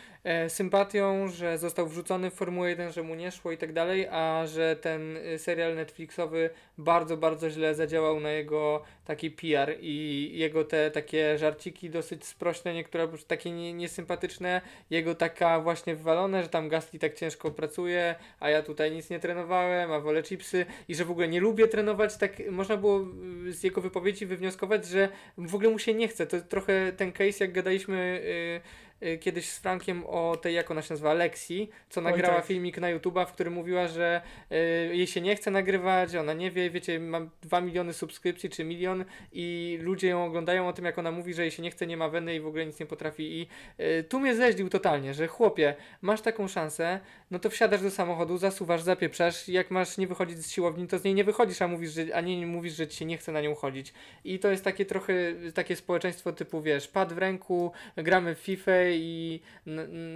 sympatią, że został wrzucony w Formułę 1, że mu nie szło i tak dalej, a że ten y, serial Netflixowy bardzo, bardzo źle zadziałał na jego taki PR i jego te takie żarciki dosyć sprośne, niektóre takie nie, niesympatyczne, jego taka właśnie wywalone, że tam Gasly tak ciężko pracuje, a ja tutaj nic nie trenowałem, a wolę chipsy i że w ogóle nie lubię trenować, tak można było y, z jego wypowiedzi wywnioskować, że w ogóle mu się nie chce. To trochę ten case, jak gadaliśmy y, kiedyś z Frankiem o tej, jak ona się nazywa, Lexi, co nagrała tak. filmik na YouTube'a, w którym mówiła, że y, jej się nie chce nagrywać, ona nie wie, wiecie, mam 2 miliony subskrypcji czy milion i ludzie ją oglądają o tym, jak ona mówi, że jej się nie chce, nie ma weny i w ogóle nic nie potrafi i y, tu mnie zeźlił totalnie, że chłopie, masz taką szansę, no to wsiadasz do samochodu, zasuwasz, zapieprzasz jak masz nie wychodzić z siłowni, to z niej nie wychodzisz, a mówisz, że, a nie mówisz, że ci się nie chce na nią chodzić. I to jest takie trochę takie społeczeństwo typu, wiesz, pad w ręku, gramy w FIFA i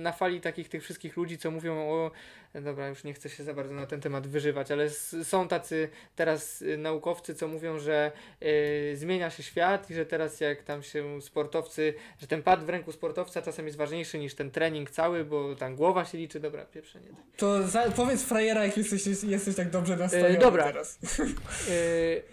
na fali takich tych wszystkich ludzi, co mówią o dobra, już nie chcę się za bardzo na ten temat wyżywać, ale są tacy teraz y, naukowcy, co mówią, że y, zmienia się świat i że teraz jak tam się sportowcy, że ten pad w ręku sportowca czasem jest ważniejszy niż ten trening cały, bo tam głowa się liczy, dobra, pieprzenie. To za, powiedz frajera, jak jesteś, jesteś tak dobrze nastawiony dobra. teraz.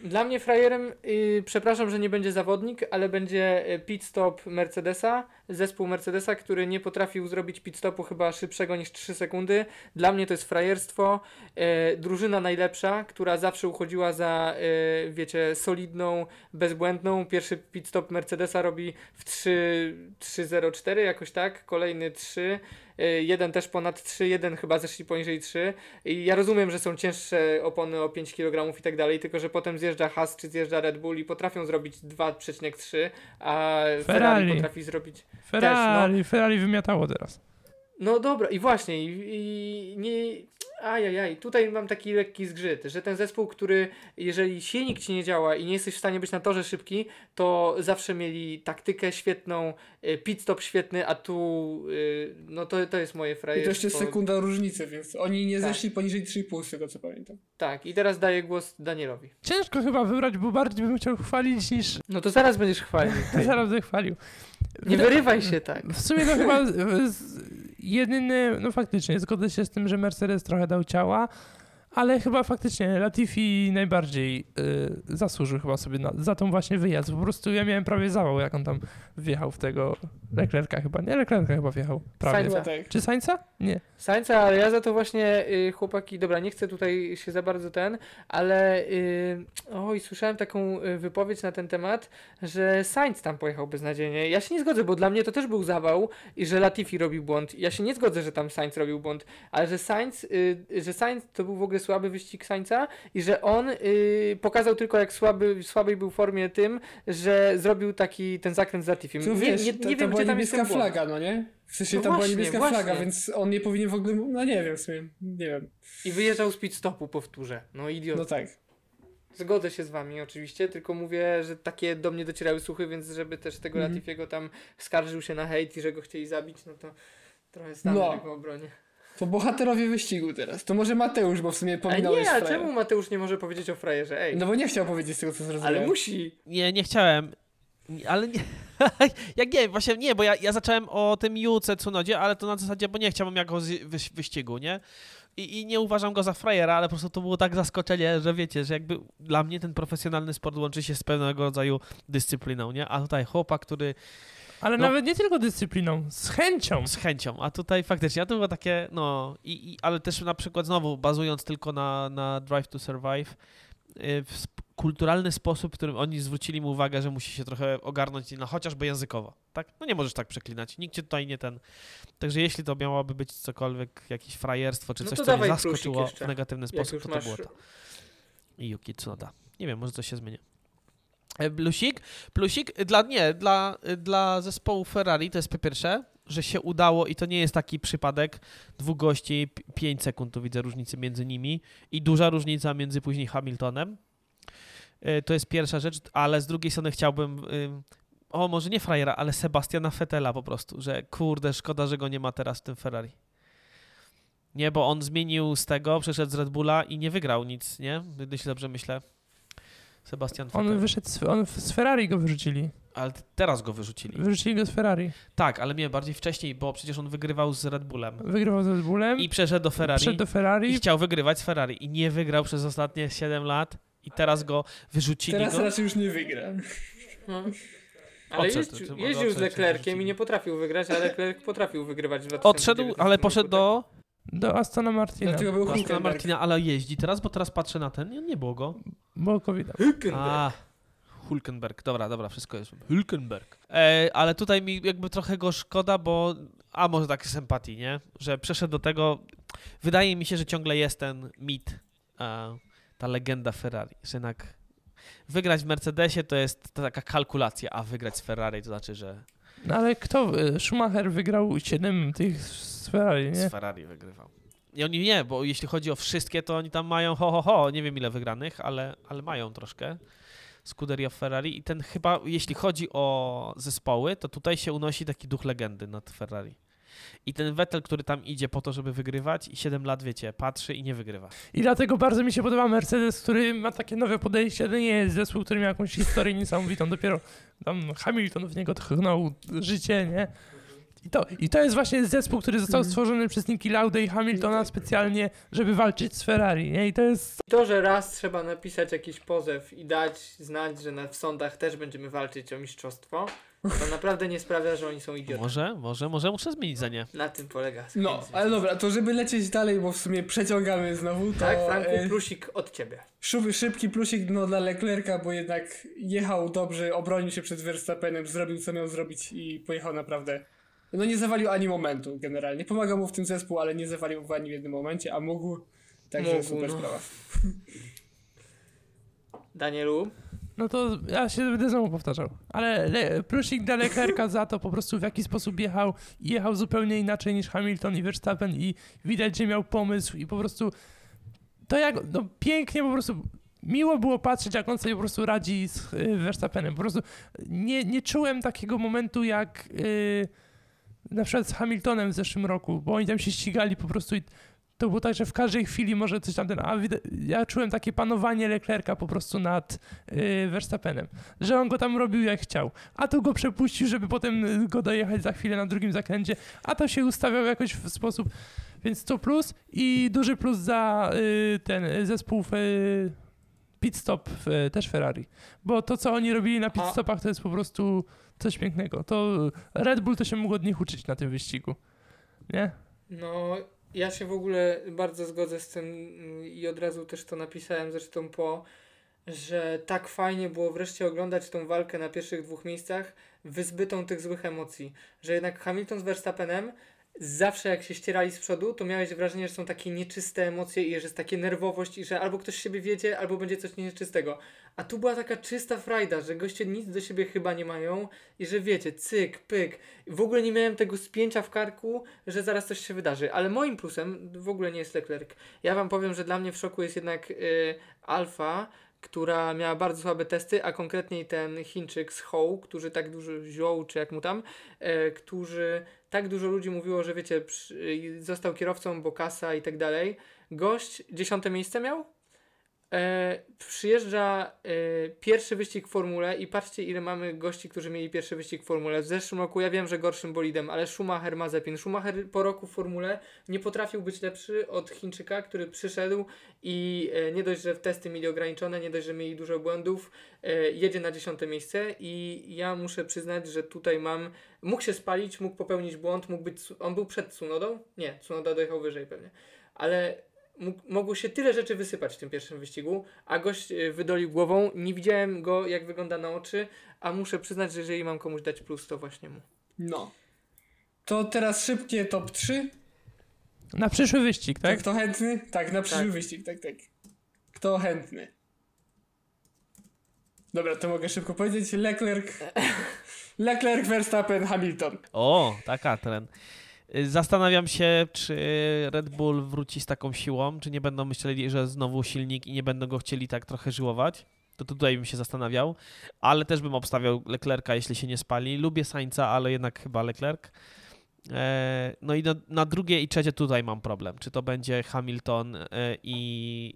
Yy, Dla mnie frajerem, yy, przepraszam, że nie będzie zawodnik, ale będzie yy, pit stop Mercedesa, zespół Mercedesa, który nie potrafił zrobić pit stopu chyba szybszego niż 3 sekundy. Dla mnie to jest frajerstwo. Yy, Drużyna najlepsza, która zawsze uchodziła za, yy, wiecie, solidną, bezbłędną. Pierwszy pit stop Mercedesa robi w 3 3.04 jakoś tak, kolejny 3. Y, Jeden też ponad 3, jeden chyba zeszli poniżej 3. I ja rozumiem, że są cięższe opony o 5 kg i tak dalej, tylko że potem zjeżdża Haas czy zjeżdża Red Bull i potrafią zrobić 2,3, a Ferrari, Ferrari. potrafi zrobić. Ferrari, Ferrari wymiatało teraz. No dobra, i właśnie, i, i nie. Ajajaj, tutaj mam taki lekki zgrzyt, że ten zespół, który jeżeli silnik ci nie działa i nie jesteś w stanie być na torze szybki, to zawsze mieli taktykę świetną, y, pit stop świetny, a tu y, no to, to jest moje I to frajerstwo. jeszcze sekunda różnicy, więc oni nie Tak. zeszli poniżej 3,5 z tego co pamiętam. Tak, i teraz daję głos Danielowi. Ciężko chyba wybrać, bo bardziej bym chciał chwalić niż No to zaraz będziesz chwalił. zaraz będę chwalił. Nie wyrywaj się tak. W sumie to chyba jedyny, no faktycznie, zgodzę się z tym, że Mercedes trochę dał ciała, ale chyba faktycznie Latifi najbardziej y, zasłużył chyba sobie na, za tą właśnie wyjazd. Po prostu ja miałem prawie zawał, jak on tam wjechał w tego Leclerca chyba. Nie, Leclerca chyba wjechał. Prawie. Chyba tak. Czy Sainza? Nie. Sańca, ale ja za to właśnie, y, chłopaki, dobra, nie chcę tutaj się za bardzo ten, ale y, oj, słyszałem taką y, wypowiedź na ten temat, że Sainz tam pojechał beznadziejnie. Ja się nie zgodzę, bo dla mnie to też był zawał i że Latifi robił błąd. Ja się nie zgodzę, że tam Sainz robił błąd, ale że Sainz, y, że Sainz to był w ogóle słaby wyścig Sainza i że on y, pokazał tylko jak słaby, słabej był formie tym, że zrobił taki ten zakręt z Latifim. Tu Nie, wiesz, nie, to, nie to wiem, była gdzie tam jest flaga, no nie? W sensie No tam właśnie, była niebieska właśnie. flaga, więc on nie powinien w ogóle, no nie wiem w sumie, nie wiem. I wyjeżdżał z pit stopu, powtórzę. No idiot. No tak. Zgodzę się z wami oczywiście, tylko mówię, że takie do mnie docierały słuchy, więc żeby też tego Mhm. Latifiego tam skarżył się na hejt i że go chcieli zabić, no to trochę stanę No. w obronie. To bohaterowie wyścigu teraz. To może Mateusz, bo w sumie A pominąłeś nie, a frajer. czemu Mateusz nie może powiedzieć o frajerze? Ej, No bo nie chciał powiedzieć z tego, co zrozumiałem. ale musi. Nie, nie chciałem. Ale nie. jak nie, właśnie nie, bo ja, ja zacząłem o tym Juce Tsunodzie, ale to na zasadzie, bo nie chciałbym jako z wyś- wyścigu, nie? I, I nie uważam go za frajera, ale po prostu to było tak zaskoczenie, że wiecie, że jakby dla mnie ten profesjonalny sport łączy się z pewnego rodzaju dyscypliną, nie? A tutaj chłopak, który Ale No. nawet nie tylko dyscypliną, z chęcią. z chęcią, a tutaj faktycznie, a to było takie, no, i, i, ale też na przykład znowu bazując tylko na, na Drive to Survive, y, w sp- kulturalny sposób, w którym oni zwrócili mu uwagę, że musi się trochę ogarnąć, no chociażby językowo, tak? No nie możesz tak przeklinać, nikt cię tutaj nie ten. Także jeśli to miałoby być cokolwiek, jakieś frajerstwo, czy No coś, co mnie zaskoczyło w negatywny sposób, to to masz... było to. I Yuki Tsunoda. Nie wiem, może coś się zmieni. E, Plusik? Plusik dla, nie, dla, dla zespołu Ferrari to jest po pierwsze, że się udało i to nie jest taki przypadek dwóch gości, 5 sekund tu widzę różnicy między nimi i duża różnica między później Hamiltonem. E, To jest pierwsza rzecz, ale z drugiej strony chciałbym, ym, o może nie frajera, ale Sebastiana Fetela po prostu, że kurde, szkoda, że go nie ma teraz w tym Ferrari. Nie, bo on zmienił z tego, przeszedł z Red Bulla i nie wygrał nic, nie? Jeśli dobrze myślę. Sebastian Vettel. On wyszedł, z, on z Ferrari go wyrzucili. Ale teraz go wyrzucili. Wyrzucili go z Ferrari. Tak, ale nie, bardziej wcześniej, bo przecież on wygrywał z Red Bullem. Wygrywał z Red Bullem. I przeszedł do Ferrari. Wszedł do I Ferrari. chciał wygrywać z Ferrari. I nie wygrał przez ostatnie 7 lat. I teraz go wyrzucili Teraz go. raczej już nie wygra. No. Ale Odszedł, jeździł, jeździł z Leclerciem i nie potrafił wygrać, a Leclerc potrafił wygrywać w 2019 Odszedł, ale poszedł do Do Astona Martina. Dlatego był Astona. Martina, ale jeździ teraz, bo teraz patrzę na ten i nie było go. Bo covid Hülkenberg. A, Hulkenberg. Dobra, dobra, wszystko jest. Hulkenberg. E, ale tutaj mi jakby trochę go szkoda, bo a może tak sympatii, nie? Że przeszedł do tego. Wydaje mi się, że ciągle jest ten mit, e, ta legenda Ferrari. Że jednak wygrać w Mercedesie to jest taka kalkulacja, a wygrać z Ferrari to znaczy, że No ale kto? Schumacher wygrał 7 tych z Ferrari, nie? z Ferrari wygrywał. I oni nie, bo jeśli chodzi o wszystkie, to oni tam mają ho, ho, ho, nie wiem ile wygranych, ale, ale mają troszkę. Scuderia Ferrari i ten chyba, jeśli chodzi o zespoły, to tutaj się unosi taki duch legendy nad Ferrari. I ten Vettel, który tam idzie po to, żeby wygrywać i 7 lat, wiecie, patrzy i nie wygrywa. I dlatego bardzo mi się podoba Mercedes, który ma takie nowe podejście. To nie jest zespół, który miał jakąś historię niesamowitą. Dopiero tam Hamilton w niego tchnął życie, nie? I to, I to jest właśnie zespół, który został Mhm. stworzony przez Niki Lauda i Hamiltona specjalnie, żeby walczyć z Ferrari, nie? I to jest... To, że raz trzeba napisać jakiś pozew i dać znać, że na, w sądach też będziemy walczyć o mistrzostwo, to naprawdę nie sprawia, że oni są idiotami. Może, może, może muszę zmienić zdanie. Na tym polega. No, ale dobra, to żeby lecieć dalej, bo w sumie przeciągamy znowu, to Tak, Franku, e, plusik od ciebie. szuby- szybki plusik no, dla Leclerca, bo jednak jechał dobrze, obronił się przed Verstappenem, zrobił co miał zrobić i pojechał naprawdę. No nie zawalił ani momentu generalnie. Pomagał mu w tym zespół, ale nie zawalił w ani w jednym momencie, a mógł. Także Mógł, super no. sprawa. Danielu, No to ja się będę znowu powtarzał. Ale le, plusik dla Leclerca za to po prostu w jaki sposób jechał. I jechał zupełnie inaczej niż Hamilton i Verstappen i widać, że miał pomysł i po prostu to jak, no pięknie po prostu miło było patrzeć, jak on sobie po prostu radzi z y, Verstappenem. Po prostu nie, nie czułem takiego momentu jak y, na przykład z Hamiltonem w zeszłym roku, bo oni tam się ścigali po prostu i to było tak, że w każdej chwili może coś tam ten, a ja czułem takie panowanie Leclerca po prostu nad y, Verstappenem, że on go tam robił jak chciał, a tu go przepuścił, żeby potem y, go dojechać za chwilę na drugim zakręcie, a to się ustawiał jakoś w sposób, więc to plus i duży plus za y, ten y, zespół y, pit stop w, też Ferrari, bo to co oni robili na pit stopach to jest po prostu coś pięknego, to Red Bull to się mógł od nich uczyć na tym wyścigu, nie? no ja się w ogóle bardzo zgodzę z tym mm, i od razu też to napisałem zresztą po, że tak fajnie było wreszcie oglądać tą walkę na pierwszych dwóch miejscach wyzbytą tych złych emocji, że jednak Hamilton z Verstappenem zawsze jak się ścierali z przodu, to miałeś wrażenie, że są takie nieczyste emocje i że jest takie nerwowość i że albo ktoś siebie wiedzie, albo będzie coś nieczystego. A tu była taka czysta frajda, że goście nic do siebie chyba nie mają i że wiecie, cyk, pyk. W ogóle nie miałem tego spięcia w karku, że zaraz coś się wydarzy. Ale moim plusem w ogóle nie jest Leclerc. Ja wam powiem, że dla mnie w szoku jest jednak y, Alfa, która miała bardzo słabe testy, a konkretniej ten Chińczyk z Hoł, który tak dużo wziął, czy jak mu tam, e, którzy tak dużo ludzi mówiło, że wiecie, został kierowcą Bokasa i tak dalej. Gość dziesiąte miejsce miał? E, przyjeżdża e, pierwszy wyścig w formule i patrzcie ile mamy gości, którzy mieli pierwszy wyścig w formule. W zeszłym roku ja wiem, że gorszym bolidem, ale Schumacher ma zepin. Schumacher po roku w formule nie potrafił być lepszy od Chińczyka, który przyszedł i e, nie dość, że w testy mieli ograniczone, nie dość, że mieli dużo błędów, e, jedzie na dziesiąte miejsce i ja muszę przyznać, że tutaj mam, mógł się spalić, mógł popełnić błąd, mógł być, on był przed Tsunodą? Nie, Tsunoda dojechał wyżej pewnie, ale mogło się tyle rzeczy wysypać w tym pierwszym wyścigu, a gość e, wydolił głową. Nie widziałem go, jak wygląda na oczy, a muszę przyznać, że jeżeli mam komuś dać plus, to właśnie mu. No. To teraz szybkie top 3. Na przyszły wyścig, Tak? tak? Kto chętny? Tak, na przyszły Tak. wyścig, tak, tak. Kto chętny? Dobra, to mogę szybko powiedzieć. Leclerc, Leclerc, Verstappen, Hamilton. O, taka tren. Y, Zastanawiam się, czy Red Bull wróci z taką siłą, czy nie będą myśleli, że znowu silnik i nie będą go chcieli tak trochę żyłować. To tutaj bym się zastanawiał, ale też bym obstawiał Leclerca, jeśli się nie spali. Lubię Sainza, ale jednak chyba Leclerc. E, No i na, na drugie i trzecie tutaj mam problem. Czy to będzie Hamilton e, i,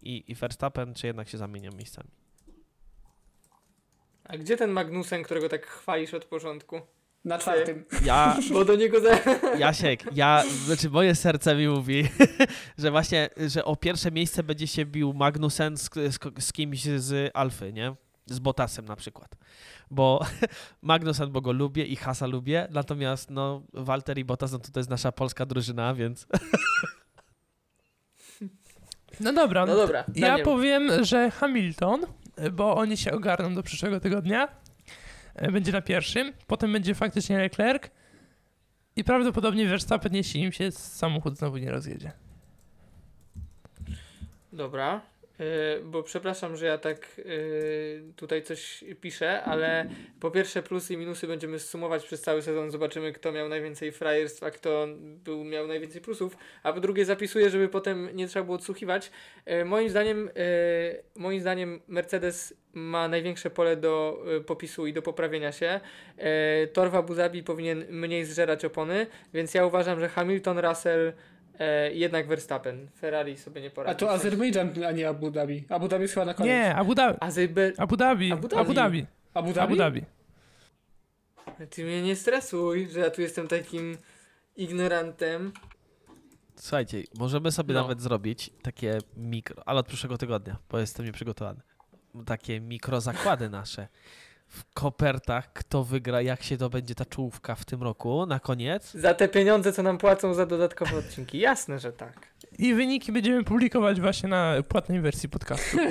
i, i Verstappen, czy jednak się zamienią miejscami. A gdzie ten Magnusen, którego tak chwalisz od początku? Na czwartym. Ja, Bo do niego za... Jasiek, ja, znaczy moje serce mi mówi, że właśnie, że o pierwsze miejsce będzie się bił Magnusen z, z, z kimś z Alfy, nie? Z Botasem na przykład. Bo Magnusen, bo go lubię i Hasa lubię, natomiast no Walter i Bottas, no to, to jest nasza polska drużyna, więc No dobra, No dobra, ja powiem, że Hamilton bo oni się ogarną do przyszłego tygodnia. E, Będzie na pierwszym, potem będzie faktycznie Leclerc i prawdopodobnie Verstappen, jeśli im się samochód znowu nie rozjedzie. Dobra. Y, bo przepraszam, że ja tak y, tutaj coś piszę, ale po pierwsze plusy i minusy będziemy sumować przez cały sezon, zobaczymy kto miał najwięcej frajerstw, a kto był, miał najwięcej plusów, a po drugie zapisuję, żeby potem nie trzeba było odsłuchiwać. Y, moim zdaniem moim zdaniem Mercedes ma największe pole do popisu i do poprawienia się. Tor w Abu Dhabi powinien mniej zżerać opony, więc ja uważam, że Hamilton, Russell E, jednak Verstappen. Ferrari sobie nie poradzi. A to Azerbejdżan, a nie Abu Dhabi. Abu Dhabi jest chyba na koniec. Nie, Abu Dhabi. Azerbe... Abu Dhabi. Abu Dhabi. Abu Dhabi. Abu Dhabi? Abu Dhabi. Ty mnie nie stresuj, że ja tu jestem takim ignorantem. Słuchajcie, możemy sobie No. nawet zrobić takie mikro, ale od przyszłego tygodnia, bo jestem nieprzygotowany. Takie mikro zakłady nasze. W kopertach, kto wygra, jak się to będzie ta czołówka w tym roku, na koniec. Za te pieniądze, co nam płacą za dodatkowe odcinki. Jasne, że tak. I wyniki będziemy publikować właśnie na płatnej wersji podcastu.